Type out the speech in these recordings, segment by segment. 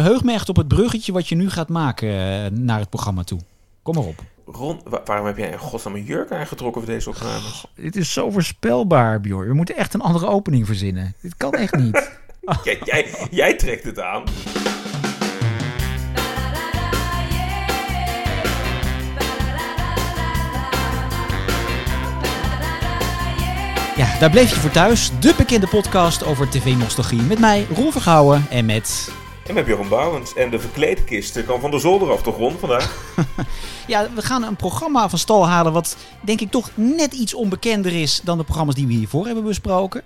verheug me echt op het bruggetje wat je nu gaat maken eh, naar het programma toe. Kom maar op. Ron, wa- waarom heb jij in godsnaam een jurk aangetrokken voor deze opname? Dit is zo voorspelbaar, Bjorn. We moeten echt een andere opening verzinnen. Dit kan echt niet. Kijk, jij, jij trekt het aan. Ja, daar bleef je voor thuis. De bekende podcast over tv-nostalgie. Met mij, Roel Vergouwen. En met... En met Björn Bouwens. En de verkleedkist kan van de zolder af toch, Ron, vandaag? Ja, we gaan een programma van stal halen... wat denk ik toch net iets onbekender is... dan de programma's die we hiervoor hebben besproken.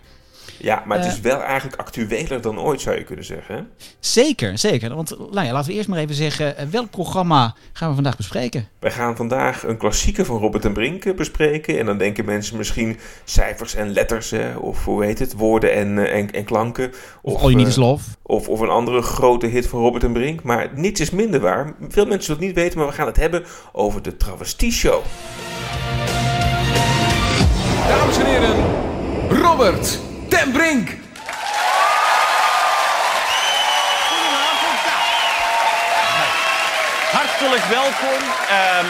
Ja, maar het Eh. is wel eigenlijk actueler dan ooit, zou je kunnen zeggen. Zeker, zeker. Want nou ja, laten we eerst maar even zeggen... eh, welk programma gaan we vandaag bespreken? Wij gaan vandaag een klassieker van Robert en Brink eh, bespreken. En dan denken mensen misschien cijfers en letters, hè, of hoe heet het, woorden en, eh, en, en klanken. Of All You Need eh, Is Love? Of, of een andere grote hit van Robert en Brink. Maar niets is minder waar. Veel mensen zullen het niet weten, maar we gaan het hebben over de Travestie Show. Dames en heren, Robert ten Brink. Hartelijk welkom. Ehm,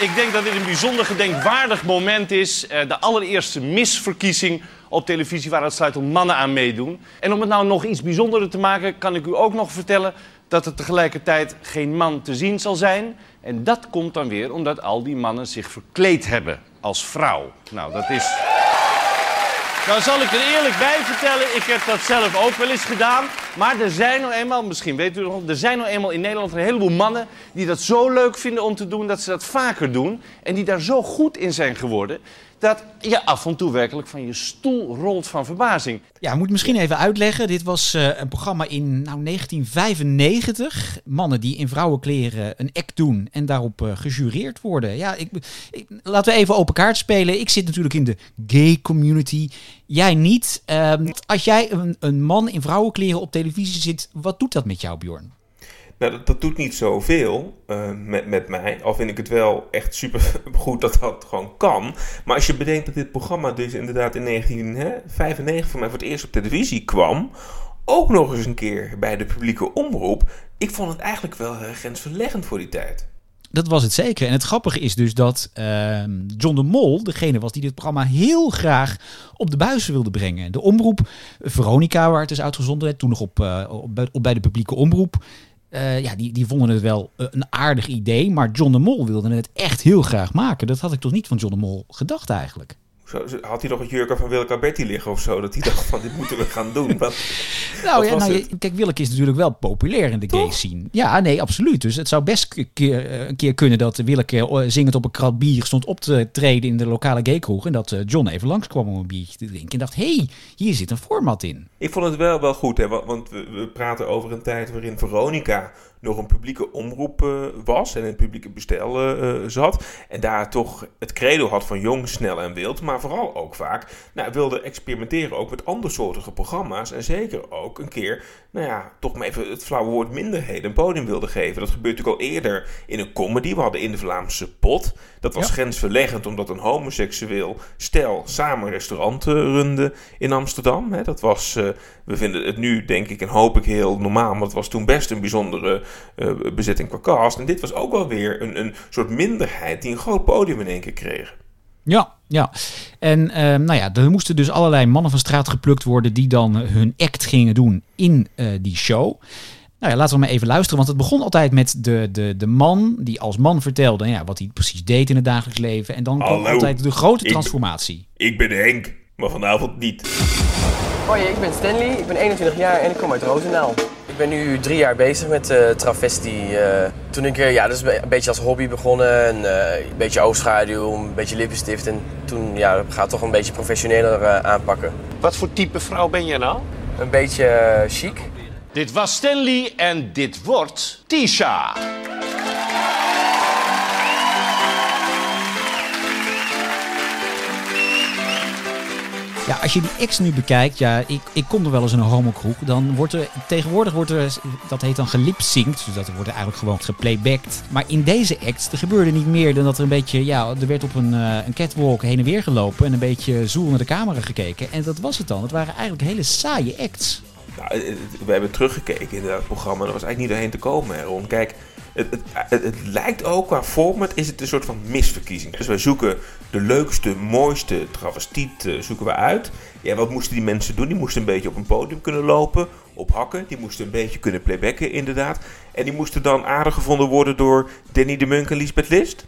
ik denk dat dit een bijzonder gedenkwaardig moment is. Eh, de allereerste misverkiezing op televisie waar uitsluitend mannen aan meedoen. En om het nou nog iets bijzonderder te maken, kan ik u ook nog vertellen dat er tegelijkertijd geen man te zien zal zijn. En dat komt dan weer omdat al die mannen zich verkleed hebben als vrouw. Nou, dat is. Nou zal ik er eerlijk bij vertellen, ik heb dat zelf ook wel eens gedaan. Maar er zijn nou eenmaal, misschien weet u nog, er zijn nou eenmaal in Nederland een heleboel mannen die dat zo leuk vinden om te doen dat ze dat vaker doen. En die daar zo goed in zijn geworden, dat je af en toe werkelijk van je stoel rolt van verbazing. Ja, ik moet misschien even uitleggen. Dit was eh, een programma in nou, 1995. Mannen die in vrouwenkleren een act doen en daarop eh, gejureerd worden. Ja, ik, ik- laten we even open kaart spelen. Ik zit natuurlijk in de gay community. Jij niet. Ehm, als jij een, man in vrouwenkleren op televisie zit, wat doet dat met jou, Bjorn? Nou, dat, doet niet zoveel eh, met, met mij. Al vind ik het wel echt super goed dat dat gewoon kan. Maar als je bedenkt dat dit programma dus inderdaad in 1995 voor mij voor het eerst op televisie kwam. Ook nog eens een keer bij de publieke omroep. Ik vond het eigenlijk wel grensverleggend voor die tijd. Dat was het zeker. En het grappige is dus dat ehm, John de Mol degene was die dit programma heel graag op de buis wilde brengen. De omroep, Veronica, waar het is uitgezonden, werd, toen nog op, eh, op bij de publieke omroep. eh, ja, die, die vonden het wel eh, een aardig idee, maar John de Mol wilde het echt heel graag maken. Dat had ik toch niet van John de Mol gedacht eigenlijk. Zo, had hij nog een jurken van Willeke Alberti liggen of zo? Dat hij dacht van dit moeten we gaan doen. Nou Wat ja, nou, het? je- kijk, Willeke is natuurlijk wel populair in de gay scene. Ja, nee, absoluut. Dus het zou best een keer, eh, een keer kunnen dat Willeke eh, zingend op een krat bier stond op te treden in de lokale gaykroeg. En dat eh, John even langskwam om een biertje te drinken. En dacht, hé, hey, hier zit een format in. Ik vond het wel, wel goed, hè, wa- want we, we praten over een tijd waarin Veronica nog een publieke omroep eh, was en in het publieke bestel eh, eh, zat. En daar toch het credo had van jong, snel en wild, maar vooral ook vaak nou, wilde experimenteren ook met andersoortige programma's. En zeker ook een keer, nou ja, toch maar even het flauwe woord minderheden een podium wilde geven. Dat gebeurt natuurlijk al eerder in een comedy. We hadden in de Vlaamse pot. Dat was Ja. grensverleggend omdat een homoseksueel stel samen een restaurant eh, runde in Amsterdam. Hè. Dat was, eh, we vinden het nu denk ik en hoop ik heel normaal, maar het was toen best een bijzondere eh, bezetting qua cast. En dit was ook wel weer een, een soort minderheid die een groot podium in één keer kreeg. Ja, ja. En ehm, nou ja, er moesten dus allerlei mannen van straat geplukt worden die dan eh, hun act gingen doen in eh, die show. Nou ja, laten we maar even luisteren, want het begon altijd met de, de, de man die als man vertelde ja, wat hij precies deed in het dagelijks leven. En dan kwam altijd de grote ik- transformatie. Ik ben Henk, maar vanavond niet. Hoi, ik ben Stanley, ik ben 21 jaar en ik kom uit Roosendaal. Ik ben nu drie jaar bezig met travesti. eh, toen ik, eh, ja, dat is een beetje als hobby begonnen. En, eh, een beetje oogschaduw, een beetje lippenstift. En toen ja, gaat het toch een beetje professioneler eh, aanpakken. Wat voor type vrouw ben je nou? Een beetje chic. Dit was Stanley en dit wordt Tisha. Ja, als je die acts nu bekijkt, ja, ik, ik kom er wel eens in een homokroeg, dan wordt er, tegenwoordig wordt er, dat heet dan gelipsynct, dus dat wordt eigenlijk gewoon geplaybacked. Maar in deze acts, er gebeurde niet meer dan dat er een beetje, ja, er werd op een, eh, een catwalk heen en weer gelopen en een beetje zoel naar de camera gekeken. En dat was het dan. Het waren eigenlijk hele saaie acts. Nou, het- we hebben teruggekeken in dat programma. Er was eigenlijk niet doorheen te komen, Ron. Kijk, het, het, het, het lijkt ook qua format is het een soort van misverkiezing. Dus wij zoeken de leukste, mooiste travestiet eh, zoeken we uit. Ja, wat moesten die mensen doen? Die moesten een beetje op een podium kunnen lopen, op hakken. Die moesten een beetje kunnen playbacken, inderdaad. En die moesten dan aardig gevonden worden door Danny de Munk en Lisbeth List.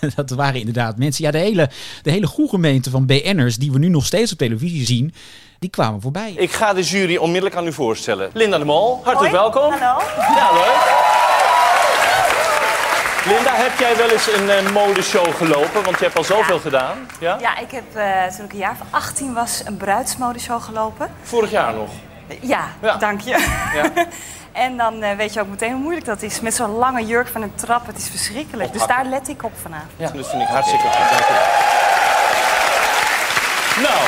dat waren inderdaad mensen. Ja, de hele, de hele goede gemeente van BN'ers die we nu nog steeds op televisie zien, die kwamen voorbij. Ik ga de jury onmiddellijk aan u voorstellen. Linda de Mol, hartelijk Hoi, welkom. hallo. Ja, leuk. Linda, heb jij wel eens een eh, modeshow gelopen? Want je hebt al zoveel gedaan. Ja? Ja, ik heb eh, toen ik een jaar of 18 was een bruidsmodeshow gelopen. Vorig jaar nog. Ja, Ja. dank je. Ja. en dan eh, weet je ook meteen hoe moeilijk dat is. Met zo'n lange jurk van een trap. Het is verschrikkelijk. Dus daar let ik op vanavond. Ja, dat vind ik hartstikke goed. Dank. Nou,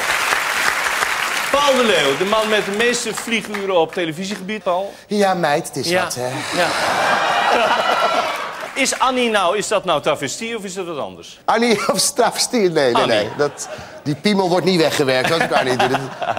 Paul de Leeuw, de man met de meeste vlieguren op televisiegebied, Paul. Ja, meid, het is Ja. wat, hè. Ja. Is Annie nou, is dat nou travestie of is dat wat anders? Annie of travestie? Nee, nee, Annie. nee. Dat, die piemel wordt niet weggewerkt. Dat kan niet.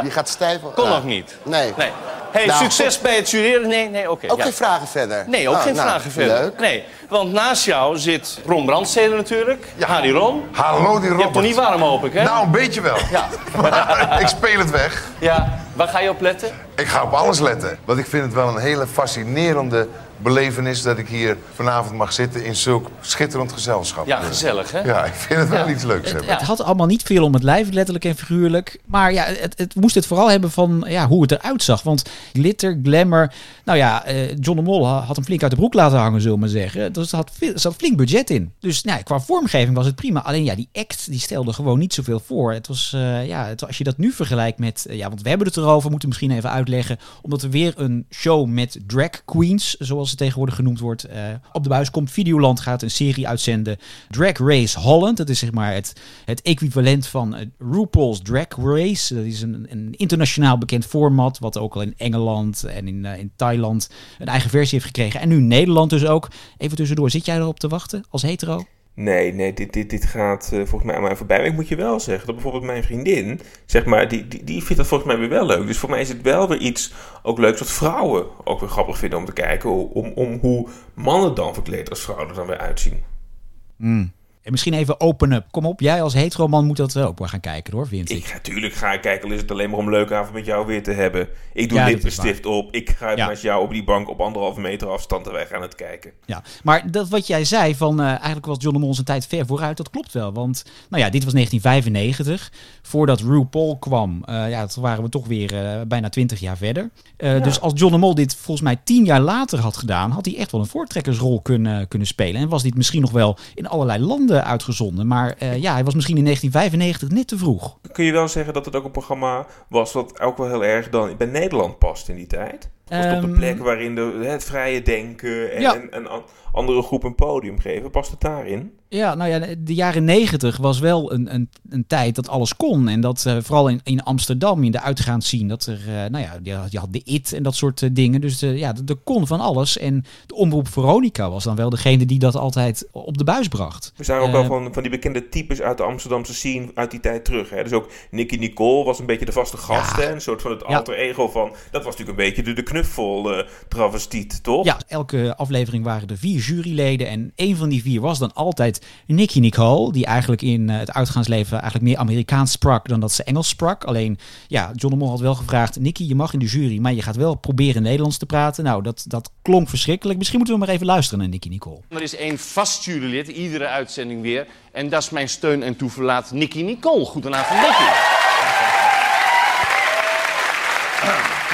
Die gaat stijf. Kon Ja. nog niet. Nee. Nee. Hey, Nou, succes bij het jureren? Nee, nee, oké. Ook ja. geen vragen verder? Nee, ook Ah, geen nou, vragen verder. Leuk. Nee, want naast jou zit Ron Brandstede natuurlijk. Harry Ron. Hallo die Je Robert. hebt toch niet warm, hoop ik, hè? Nou, een beetje wel. Ja. Maar ik speel het weg. ja. Waar ga je op letten? Ik ga op alles letten. Want ik vind het wel een hele fascinerende belevenis dat ik hier vanavond mag zitten in zulk schitterend gezelschap. Ja, gezellig, hè? Ja, ik vind het wel Ja. iets leuks hebben. Het had allemaal niet veel om het lijf, letterlijk en figuurlijk. Maar ja, het, het moest het vooral hebben van ja, hoe het eruit zag. Want glitter, glamour. Nou ja, eh, John de Mol ha- had hem flink uit de broek laten hangen, zullen we maar zeggen. Dus er zat flink budget in. Dus nou, qua vormgeving was het prima. Alleen ja, die act die stelde gewoon niet zoveel voor. Het was, eh, ja, het, als je dat nu vergelijkt met. eh, ja, want we hebben het erover, moeten we misschien even uitleggen. Omdat er weer een show met drag queens, zoals het tegenwoordig genoemd wordt, eh, op de buis komt. Videoland gaat een serie uitzenden. Drag Race Holland. Dat is zeg maar het, het equivalent van eh, RuPaul's Drag Race. Dat is een, een internationaal bekend format. Wat ook al in Engeland en in, eh, in Thailand een eigen versie heeft gekregen. En nu Nederland dus ook. Even tussendoor, zit jij erop te wachten als hetero? Nee, nee, dit, dit, dit gaat eh, volgens mij aan mij voorbij. Maar ik moet je wel zeggen dat bijvoorbeeld mijn vriendin, zeg maar, die, die, die vindt dat volgens mij weer wel leuk. Dus voor mij is het wel weer iets ook leuks wat vrouwen ook weer grappig vinden om te kijken. Om, om hoe mannen dan verkleed als vrouwen er dan weer uitzien. En misschien even open up. Kom op, jij als hetero man moet dat ook wel gaan kijken hoor, vind ik. Ik, natuurlijk ga ik kijken, al is het alleen maar om een leuke avond met jou weer te hebben. Ik doe Ja, dat is lippenstift op, ik ga Ja. met jou op die bank op anderhalve meter afstand en wij gaan het kijken. Ja, maar dat wat jij zei van eh, eigenlijk was John de Mol zijn tijd ver vooruit, dat klopt wel. Want nou ja, dit was 1995. Voordat RuPaul kwam, eh, ja, toen waren we toch weer eh, bijna 20 jaar verder. Dus als John de Mol dit volgens mij 10 jaar later had gedaan, had hij echt wel een voortrekkersrol kunnen, kunnen spelen. En was dit misschien nog wel in allerlei landen uitgezonden. Maar eh, ja, hij was misschien in 1995 net te vroeg. Kun je wel zeggen dat het ook een programma was wat ook wel heel erg dan bij Nederland past in die tijd? Op de Ehm, plek waarin de, het vrije denken en, Ja. en, en an- andere groepen een podium geven, past het daarin? Ja, nou ja, de jaren negentig was wel een, een, een tijd dat alles kon. En dat eh, vooral in, in Amsterdam, in de uitgaand zien, dat er, eh, nou ja, je had, je had de IT en dat soort eh, dingen. Dus ja, er kon van alles. En de omroep Veronica was dan wel degene die dat altijd op de buis bracht. We zagen ook wel van, van die bekende types uit de Amsterdamse scene uit die tijd terug. Hè? Dus ook Nicky Nicole was een beetje de vaste gast. Ja. Hè? Een soort van het alter ego van... Dat was natuurlijk een beetje de, de knuffel eh travestiet, toch? Ja, elke aflevering waren er vier juryleden. En een van die vier was dan altijd Nicky Nicole. Die eigenlijk in eh, het uitgaansleven eigenlijk meer Amerikaans sprak dan dat ze Engels sprak. Alleen, ja, John de Mol had wel gevraagd... Nicky, je mag in de jury, maar je gaat wel proberen Nederlands te praten. Nou, dat, dat klonk verschrikkelijk. Misschien moeten we maar even luisteren naar Nicky Nicole. Er is één vast jurylid, iedere uitzending weer. En dat is mijn steun en toeverlaat, Nicky Nicole. Goedenavond, Nicky.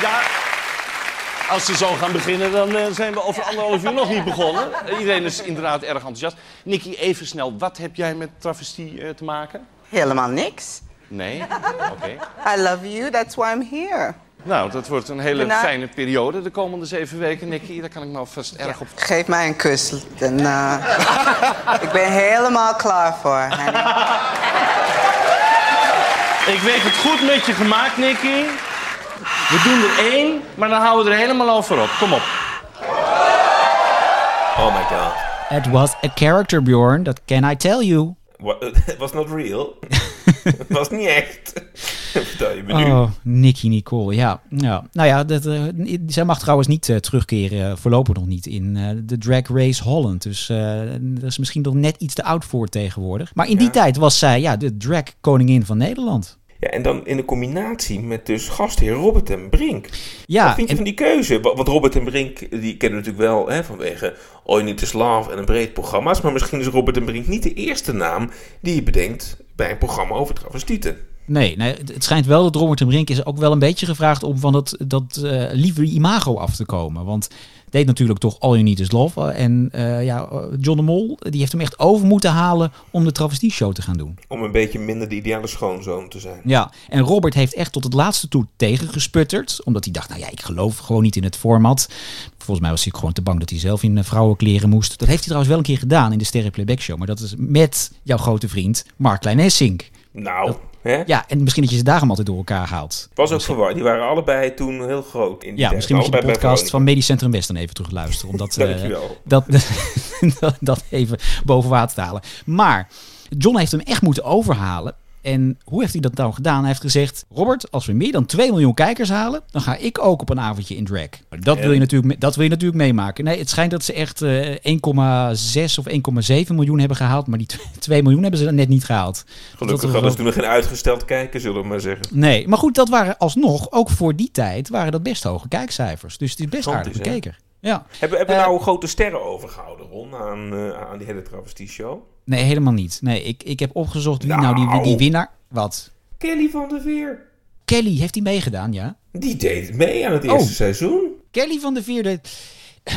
Ja, als ze zo gaan beginnen, dan eh, zijn we over anderhalf uur nog niet begonnen. Iedereen is inderdaad erg enthousiast. Nicky, even snel, wat heb jij met travestie eh, te maken? Helemaal niks. Nee? Oké. I love you, that's why I'm here. Nou, dat wordt een hele fijne periode de komende zeven weken, Nicky. Daar kan ik me alvast erg op... Geef mij een kus. Dan, eh, ik ben helemaal klaar voor. honey. Ik weet het goed met je gemaakt, Nicky. We doen er één, maar dan houden we er helemaal over op. Kom op. Oh my god. It was a character, Bjorn. That can I tell you. What, it was not real. Het was niet echt. Vertel je me nu. Oh, Nicky Nicole, ja. ja. Nou ja, dat, eh, zij mag trouwens niet eh, terugkeren, eh, voorlopig nog niet, in eh, de Drag Race Holland. Dus eh, dat is misschien nog net iets te oud voor tegenwoordig. Maar in die tijd was zij ja, de drag koningin van Nederland. Ja, en dan in de combinatie met dus gastheer Robert en Brink. Ja, Wat vind je en- van die keuze? Wa- Want Robert en Brink, die kennen we natuurlijk wel hè, vanwege All You Need Is Love en een breed programma's. Maar misschien is Robert en Brink niet de eerste naam die je bedenkt bij een programma over travestieten. Nee, nee, het het schijnt wel dat Robert en Brink is ook wel een beetje gevraagd om van dat, dat eh, lieve imago af te komen. Want deed natuurlijk toch All You Need Is Love. eh, En eh, ja, eh, John de Mol, die heeft hem echt over moeten halen om de travestie show te gaan doen. Om een beetje minder de ideale schoonzoon te zijn. Ja, en Robert heeft echt tot het laatste toe tegengesputterd. Omdat hij dacht, nou ja, ik geloof gewoon niet in het format. Volgens mij was hij gewoon te bang dat hij zelf in vrouwenkleren moest. Dat heeft hij trouwens wel een keer gedaan in de Sterren Playback Show. Maar dat is met jouw grote vriend Mark Klein Essink. Nou, hè? Ja, en misschien dat je ze daarom altijd door elkaar haalt. Was ook verward. Die waren allebei toen heel groot in die Ja, misschien moet je de podcast van. Medisch Centrum West dan even terug luisteren. Om dat, eh, Dankjewel. dat, dat, dat even boven water te halen. Maar John heeft hem echt moeten overhalen. En hoe heeft hij dat nou gedaan? Hij heeft gezegd: Robert, als we meer dan 2 miljoen kijkers halen, dan ga ik ook op een avondje in drag. Dat wil je natuurlijk, dat wil je natuurlijk meemaken. Nee, het schijnt dat ze echt eh, 1,6 of 1,7 miljoen hebben gehaald. Maar die 2 miljoen hebben ze net niet gehaald. Gelukkig hadden ze toen nog geen uitgesteld kijken, zullen we maar zeggen. Nee, maar goed, dat waren alsnog, ook voor die tijd, waren dat best hoge kijkcijfers. Dus het is best aardig bekeken. Ja. Hebben, hebben we Eh, nou grote sterren overgehouden, Ron, aan, eh, aan die hele travestie-show? Nee, helemaal niet. Nee, ik, ik heb opgezocht wie nou, die, Nou. die winnaar... Wat? Kelly van der Veer. Kelly, heeft hij meegedaan, ja? Die deed mee aan het eerste Oh. seizoen. Kelly van de Vierde...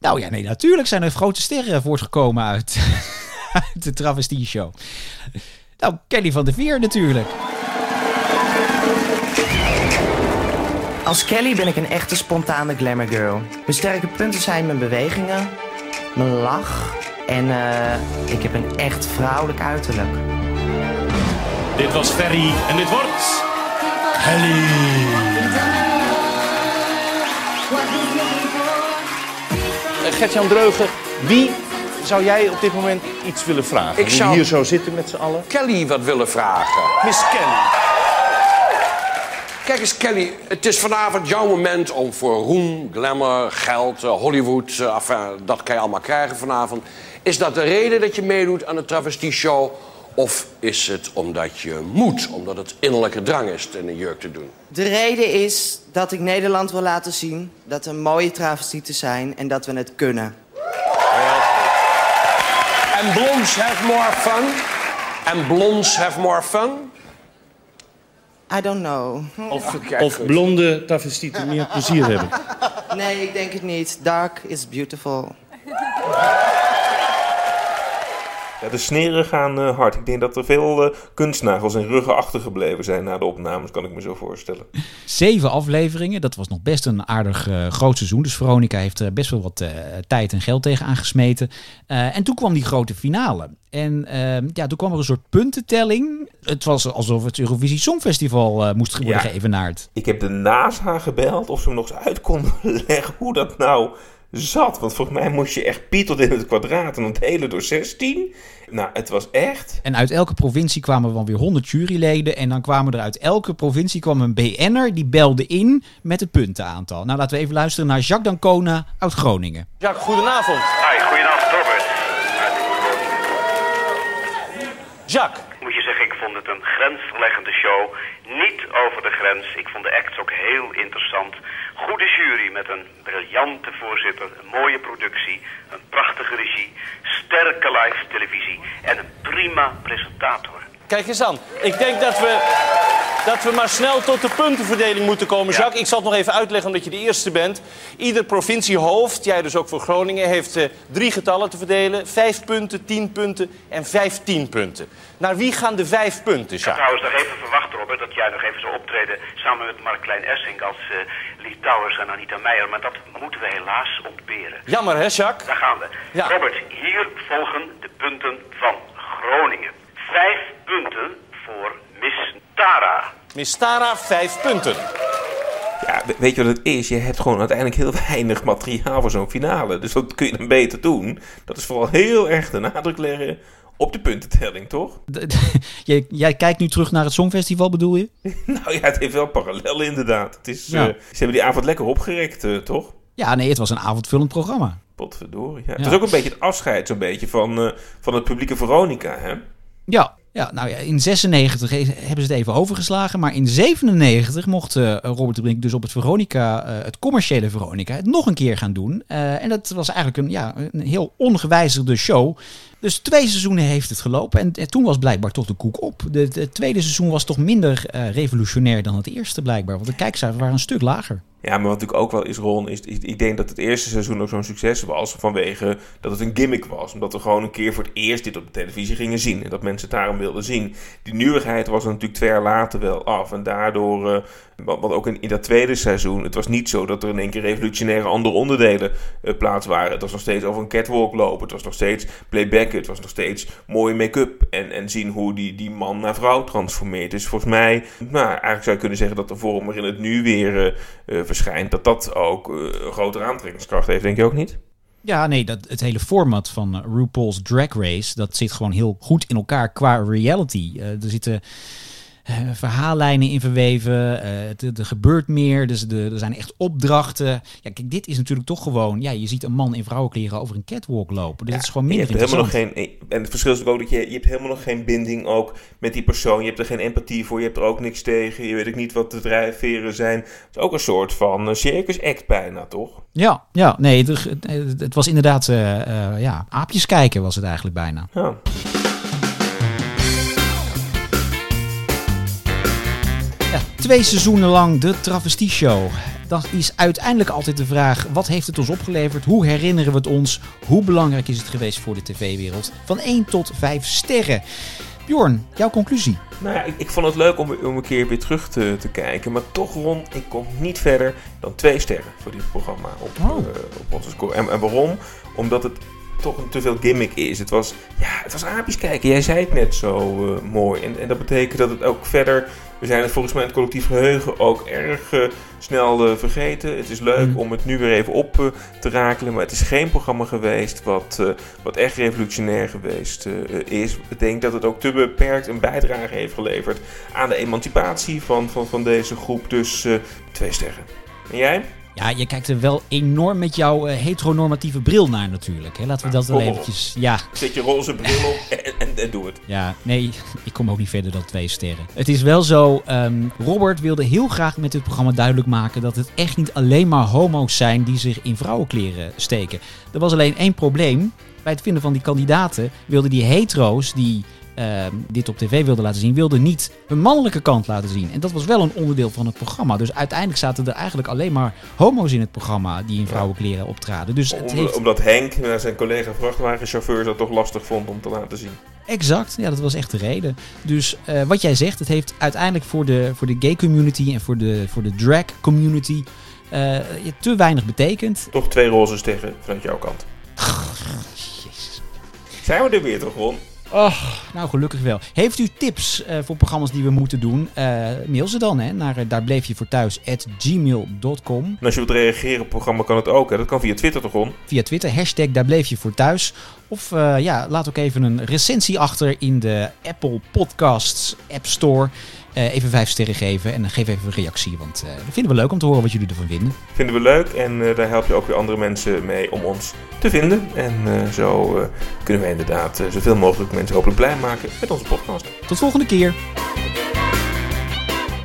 Nou ja, nee, natuurlijk zijn er grote sterren voortgekomen uit, uit de travestie show. Nou, Kelly van de Veer natuurlijk. Als Kelly ben ik een echte spontane glamour girl. Mijn sterke punten zijn mijn bewegingen, mijn lach en eh, ik heb een echt vrouwelijk uiterlijk. Dit was Ferry en dit wordt... Kelly. Eh, Gert-Jan Dreugen, wie zou jij op dit moment iets willen vragen? Ik zou- hier zo zitten met z'n allen. Kelly wat willen vragen. Miss Kelly. Kijk eens, Kelly, het is vanavond jouw moment om voor roem, glamour, geld, eh, Hollywood, eh, enfin, dat kan je allemaal krijgen vanavond. Is dat de reden dat je meedoet aan de travestie show? Of is het omdat je moet, omdat het innerlijke drang is in een jurk te doen? De reden is dat ik Nederland wil laten zien dat er mooie travestieten zijn en dat we het kunnen. En blondes have more fun? En blondes have more fun? I don't know. Of, of blonde travestieten meer plezier hebben. Nee, ik denk het niet. Dark is beautiful. Ja, de sneren gaan eh, hard. Ik denk dat er veel eh, kunstnagels en ruggen achtergebleven zijn na de opnames, kan ik me zo voorstellen. Zeven afleveringen, dat was nog best een aardig eh, groot seizoen. Dus Veronica heeft er best wel wat tijd en geld tegen aangesmeten. Eh, en toen kwam die grote finale. En eh, ja, toen kwam er een soort puntentelling. Het was alsof het Eurovisie Songfestival moest worden Ja. geëvenaard. Ik heb de NASA gebeld of ze me nog eens uit konden leggen hoe dat nou zat. Want volgens mij moest je echt Piet tot in het kwadraat en dan delen door 16. Nou, het was echt... En uit elke provincie kwamen wel weer 100 juryleden. En dan kwamen er uit elke provincie kwam een BN'er die belde in met het puntenaantal. Nou, laten we even luisteren naar Jacques Dancona uit Groningen. Jacques, goedenavond. Hi, goedenavond Robert. Moet je zeggen, ik vond het een grensverleggende show. Niet over de grens. Ik vond de acts ook heel interessant. Goede jury met een briljante voorzitter, een mooie productie, een prachtige regie, sterke live televisie en een prima presentator. Kijk eens aan. Ik denk dat we, dat we maar snel tot de puntenverdeling moeten komen, Jacques. Ik zal het nog even uitleggen omdat je de eerste bent. Ieder provinciehoofd, jij dus ook voor Groningen, heeft eh, drie getallen te verdelen. Vijf punten, tien punten en vijftien punten. Naar wie gaan de vijf punten, Ik Jacques? trouwens nog even verwachten, Robert, dat jij nog even zou optreden samen met Mark Klein-Essink als eh Lee Towers en Anita Meijer. Maar dat moeten we helaas ontberen. Jammer, hè, Jacques? Daar gaan we. Ja. Robert, hier volgen de punten van Groningen. Vijf punten voor Miss Tara. Miss Tara, vijf punten. Ja, we- weet je wat het is? Je hebt gewoon uiteindelijk heel weinig materiaal voor zo'n finale. Dus wat kun je dan beter doen? Dat is vooral heel erg de nadruk leggen op de puntentelling, toch? jij, jij kijkt nu terug naar het Songfestival, bedoel je? nou ja, het heeft wel parallellen inderdaad. Het is, Ja. eh, ze hebben die avond lekker opgerekt, eh, toch? Ja, nee, het was een avondvullend programma. Potverdorie. Ja. Het was ook een beetje het afscheid zo'n beetje van, eh, van het publieke Veronica, hè? Ja, ja nou ja, in 96 he- hebben ze het even overgeslagen. Maar in 97 mocht eh, Robert de Brink dus op het Veronica, eh, het commerciële Veronica, het nog een keer gaan doen. Eh, en dat was eigenlijk een, ja, een heel ongewijzigde show. Dus twee seizoenen heeft het gelopen. En, en toen was blijkbaar toch de koek op. De tweede seizoen was toch minder revolutionair dan het eerste blijkbaar. Want de kijkcijfers waren een stuk lager. Ja, maar wat natuurlijk ook wel is, Ron, is ik denk dat het eerste seizoen ook zo'n succes was vanwege dat het een gimmick was. Omdat we gewoon een keer voor het eerst dit op de televisie gingen zien. En dat mensen het daarom wilden zien. Die nieuwigheid was er natuurlijk twee jaar later wel af. En daardoor, eh, want ook in, dat tweede seizoen, het was niet zo dat er in één keer revolutionaire andere onderdelen eh, plaats waren. Het was nog steeds over een catwalk lopen. Het was nog steeds playbacken. Het was nog steeds mooie make-up. En, en zien hoe die, die man naar vrouw transformeert. Dus volgens mij, nou, eigenlijk zou je kunnen zeggen dat de vorm waarin het nu weer eh, verschijnt, dat dat ook eh, een grotere aantrekkingskracht heeft, denk je ook niet? Ja, nee, dat, het hele format van eh, RuPaul's Drag Race, dat zit gewoon heel goed in elkaar qua reality. Eh, er zitten verhaallijnen in verweven, eh, het- er gebeurt meer, dus de, er zijn echt opdrachten. Ja, kijk, dit is natuurlijk toch gewoon, ja, je ziet een man in vrouwenkleren over een catwalk lopen. Dus het is gewoon je minder hebt helemaal nog geen, en het verschil is ook dat je, je hebt helemaal nog geen binding ook met die persoon. Je hebt er geen empathie voor, je hebt er ook niks tegen. Je weet ook niet wat de drijfveren zijn. Het is ook een soort van eh, circus act bijna, toch? Ja, ja, nee, het, het- het was inderdaad, eh, eh, ja, aapjes kijken was het eigenlijk bijna. Ja. Twee seizoenen lang de Travestie Show. Dan is uiteindelijk altijd de vraag: wat heeft het ons opgeleverd? Hoe herinneren we het ons? Hoe belangrijk is het geweest voor de tv-wereld? Van 1 tot 5 sterren. Bjorn, jouw conclusie? Nou ja, ik, ik vond het leuk om, om een keer weer terug te, te kijken. Maar toch, Ron, ik kom niet verder dan twee sterren voor dit programma op, Oh. eh, op onze score. En, en waarom? Omdat het toch een te veel gimmick is. Het was, ja, het was aapjes kijken. Jij zei het net zo eh, mooi. En, en dat betekent dat het ook verder... We zijn het volgens mij in het collectief geheugen ook erg eh, snel eh, vergeten. Het is leuk Mm. om het nu weer even op te rakelen. Maar het is geen programma geweest wat, wat echt revolutionair geweest is. Ik denk dat het ook te beperkt een bijdrage heeft geleverd aan de emancipatie van, van, van deze groep. Dus twee sterren. En jij? Ja, je kijkt er wel enorm met jouw eh, heteronormatieve bril naar natuurlijk. Hè? Laten we dat wel op. eventjes... Ja, Zet je roze bril op en, en, en doe het. Ja, nee, ik kom ook niet verder dan twee sterren. Het is wel zo, ehm, Robert wilde heel graag met dit programma duidelijk maken dat het echt niet alleen maar homo's zijn die zich in vrouwenkleren steken. Er was alleen één probleem. Bij het vinden van die kandidaten wilden die hetero's die ehm, dit op tv wilden laten zien, wilden niet hun mannelijke kant laten zien. En dat was wel een onderdeel van het programma. Dus uiteindelijk zaten er eigenlijk alleen maar homo's in het programma die in vrouwenkleren optraden. Dus het Om- heeft... Omdat Henk, zijn collega vrachtwagenchauffeur, dat toch lastig vond om te laten zien. Exact, ja, dat was echt de reden. Dus eh, wat jij zegt, het heeft uiteindelijk voor de, voor de gay community en voor de, voor de drag community eh, te weinig betekend. Toch twee roze sterren vanuit jouw kant. Zijn we er weer toch, Ron? Oh, nou gelukkig wel. Heeft u tips eh, voor programma's die we moeten doen? Eh, mail ze dan hè, naar eh, daar bleef je voor thuis at gmail.com. En als je wilt reageren op het programma kan het ook. Hè? Dat kan via Twitter toch, Ron? Via Twitter, hashtag daar bleef je voor thuis. Of ja, laat ook even een recensie achter in de Apple Podcasts App Store. Eh, even vijf sterren geven en geef even een reactie. Want eh, dat vinden we leuk om te horen wat jullie ervan vinden. Vinden we leuk en eh, daar help je ook weer andere mensen mee om ons te vinden. En zo kunnen wij inderdaad zoveel mogelijk mensen hopelijk blij maken met onze podcast. Tot volgende keer.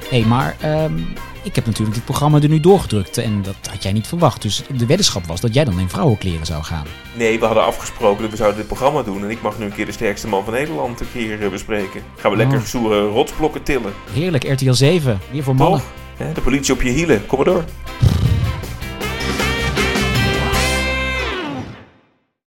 Hey, maar ehm, ik heb natuurlijk dit programma er nu doorgedrukt. En dat had jij niet verwacht. Dus de weddenschap was dat jij dan in vrouwenkleren zou gaan. Nee, we hadden afgesproken dat we zouden dit programma doen. En ik mag nu een keer de sterkste man van Nederland een keer eh, bespreken. Gaan we lekker Oh. zoere rotsblokken tillen. Heerlijk, RTL 7. Weer voor mannen. Hè, De politie op je hielen. Kom maar door.